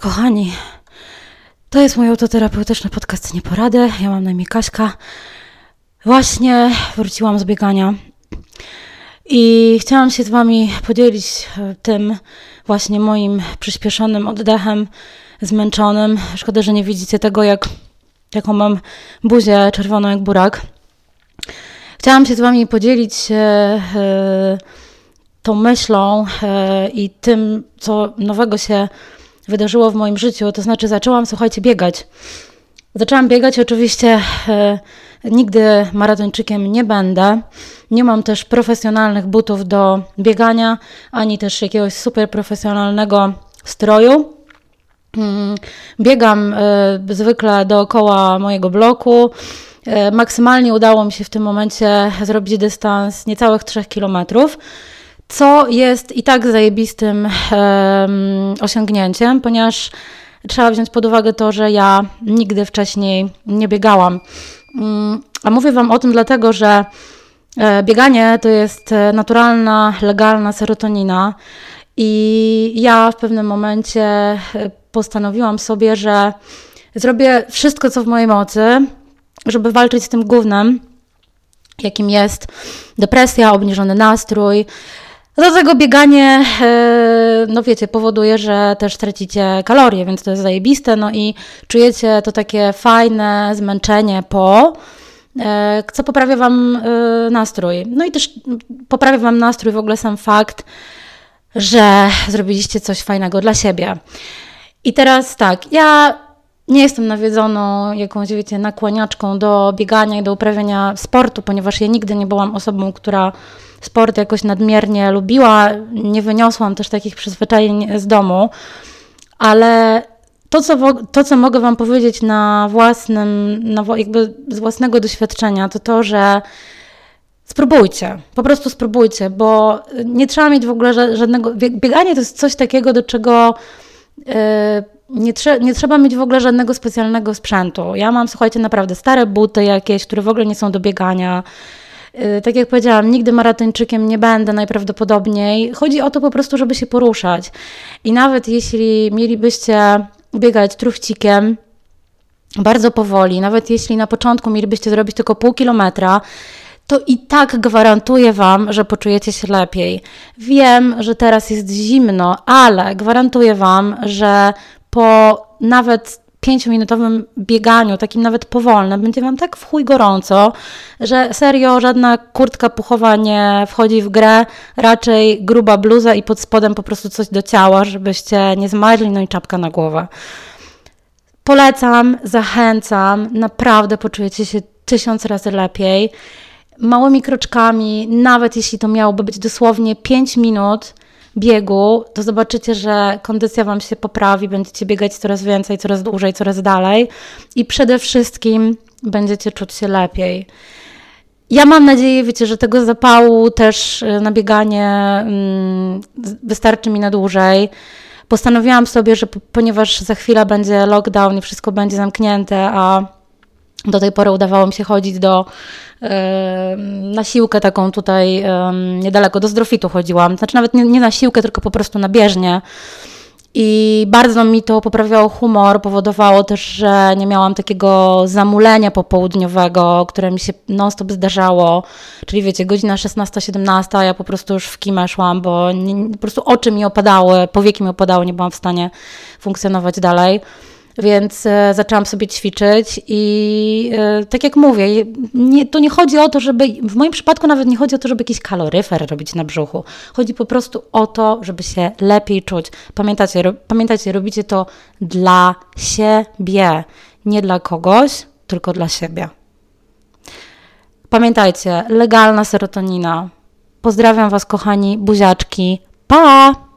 Kochani, to jest mój autoterapeutyczny podcast Nieporady. Ja mam na imię Kaśka. Właśnie wróciłam z biegania i chciałam się z Wami podzielić e, tym właśnie moim przyspieszonym oddechem, zmęczonym. Szkoda, że nie widzicie tego, jak, jaką mam buzię czerwoną jak burak. Chciałam się z Wami podzielić e, tą myślą e, i tym, co nowego się wydarzyło w moim życiu. To znaczy, zaczęłam, słuchajcie, biegać. Zaczęłam biegać, oczywiście e, nigdy maratończykiem nie będę. Nie mam też profesjonalnych butów do biegania, ani też jakiegoś super profesjonalnego stroju. Mm, biegam e, zwykle dookoła mojego bloku. E, maksymalnie udało mi się w tym momencie zrobić dystans niecałych 3 kilometrów co jest i tak zajebistym um, osiągnięciem, ponieważ trzeba wziąć pod uwagę to, że ja nigdy wcześniej nie biegałam. Um, a mówię Wam o tym dlatego, że e, bieganie to jest e, naturalna, legalna serotonina. I ja w pewnym momencie e, postanowiłam sobie, że zrobię wszystko, co w mojej mocy, żeby walczyć z tym głównym, jakim jest depresja, obniżony nastrój, do tego bieganie, e, no wiecie, powoduje, że też tracicie kalorie, więc to jest zajebiste, no i czujecie to takie fajne zmęczenie po, e, co poprawia Wam e, nastrój. No i też poprawia Wam nastrój w ogóle sam fakt, że zrobiliście coś fajnego dla siebie. I teraz tak, ja nie jestem nawiedzoną jakąś, wiecie, nakłaniaczką do biegania i do uprawiania sportu, ponieważ ja nigdy nie byłam osobą, która sport jakoś nadmiernie lubiła. Nie wyniosłam też takich przyzwyczajeń z domu, ale to, co, to, co mogę Wam powiedzieć na własnym, na, jakby z własnego doświadczenia, to to, że spróbujcie, po prostu spróbujcie, bo nie trzeba mieć w ogóle żadnego. Bieganie to jest coś takiego, do czego. Yy, nie, trze nie, trzeba mieć w ogóle żadnego specjalnego sprzętu. Ja mam, słuchajcie, naprawdę stare buty jakieś, które w ogóle nie są do biegania. Y, tak jak powiedziałam, nigdy maratończykiem nie będę najprawdopodobniej. Chodzi o to po prostu, żeby się poruszać. I nawet jeśli mielibyście biegać truchcikiem, bardzo powoli, nawet jeśli na początku mielibyście zrobić tylko pół kilometra, to i tak gwarantuję Wam, że poczujecie się lepiej. Wiem, że teraz jest zimno, ale gwarantuję Wam, że po nawet pięciominutowym bieganiu, takim nawet powolnym, będzie Wam tak w chuj gorąco, że serio żadna kurtka puchowa nie wchodzi w grę, raczej gruba bluza i pod spodem po prostu coś do ciała, żebyście nie zmarzli, no i czapka na głowę. Polecam, zachęcam, naprawdę poczujecie się tysiąc razy lepiej. Małymi kroczkami, nawet jeśli to miałoby być dosłownie 5 minut, biegu, to zobaczycie, że kondycja Wam się poprawi, będziecie biegać coraz więcej, coraz dłużej, coraz dalej i przede wszystkim będziecie czuć się lepiej. Ja mam nadzieję, wiecie, że tego zapału też y, na bieganie mm, wystarczy mi na dłużej. Postanowiłam sobie, że ponieważ za chwilę będzie lockdown i wszystko będzie zamknięte, a do tej pory udawało mi się chodzić do na siłkę taką tutaj niedaleko, do zdrofitu chodziłam. Znaczy nawet nie, nie na siłkę, tylko po prostu na bieżnię. I bardzo mi to poprawiało humor, powodowało też, że nie miałam takiego zamulenia popołudniowego, które mi się non-stop zdarzało. Czyli wiecie, godzina 16-17, ja po prostu już w kimę szłam, bo nie, po prostu oczy mi opadały, powieki mi opadały, nie byłam w stanie funkcjonować dalej. Więc e, zaczęłam sobie ćwiczyć i e, tak jak mówię, nie, to nie chodzi o to, żeby, w moim przypadku nawet nie chodzi o to, żeby jakiś kaloryfer robić na brzuchu. Chodzi po prostu o to, żeby się lepiej czuć. Pamiętajcie, ro, pamiętajcie robicie to dla siebie, nie dla kogoś, tylko dla siebie. Pamiętajcie, legalna serotonina. Pozdrawiam Was, kochani buziaczki. Pa!